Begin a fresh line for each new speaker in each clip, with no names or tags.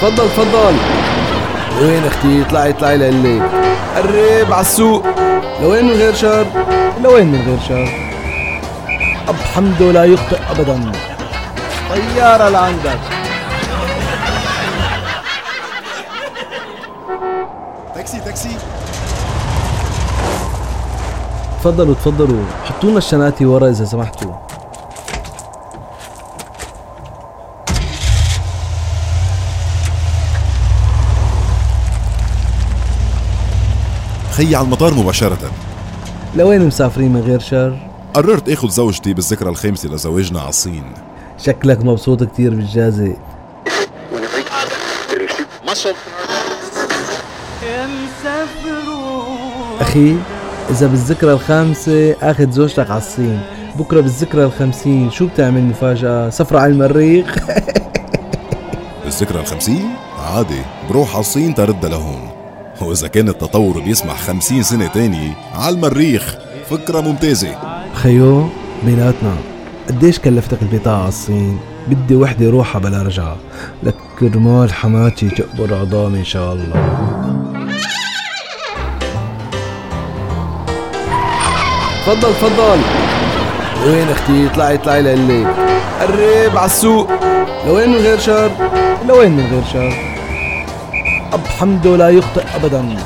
تفضل تفضل. وين أختي؟ اطلعي اطلعي لقلك قرب على السوق. لوين من غير شر؟
لوين من غير شر؟ أب حمده لا يخطئ أبدا.
طيارة لعندك.
تاكسي تاكسي.
تفضلوا تفضلوا. حطوا لنا الشناتي ورا إذا سمحتوا.
خيي على المطار مباشرة.
لوين مسافرين من غير شر؟
قررت آخذ زوجتي بالذكرى الخامسة لزواجنا على الصين
شكلك مبسوط كتير بالجازة. أخي إذا بالذكرى الخامسة أخذ زوجتك على الصين بكرة بالذكرى الخمسين شو بتعمل مفاجأة؟ سفرة على المريخ؟
بالذكرى الخمسين؟ عادي بروح على الصين تردها لهون. وإذا كان التطور بيسمح خمسين سنة تاني على المريخ فكرة ممتازة.
خيو بيناتنا قديش كلفتك البطاقة على الصين؟ بدي وحدة روحها بلا رجعة. لك كرمال حماتي تقبر عظامي إن شاء الله.
تفضل تفضل. وين أختي؟ اطلعي اطلعي لقلك قرب على السوق. لوين من غير شر
لوين من غير شر أب حمده لا يخطئ أبدا.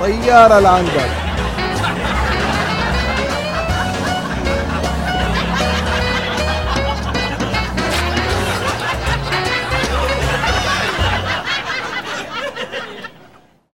طيارة لعندك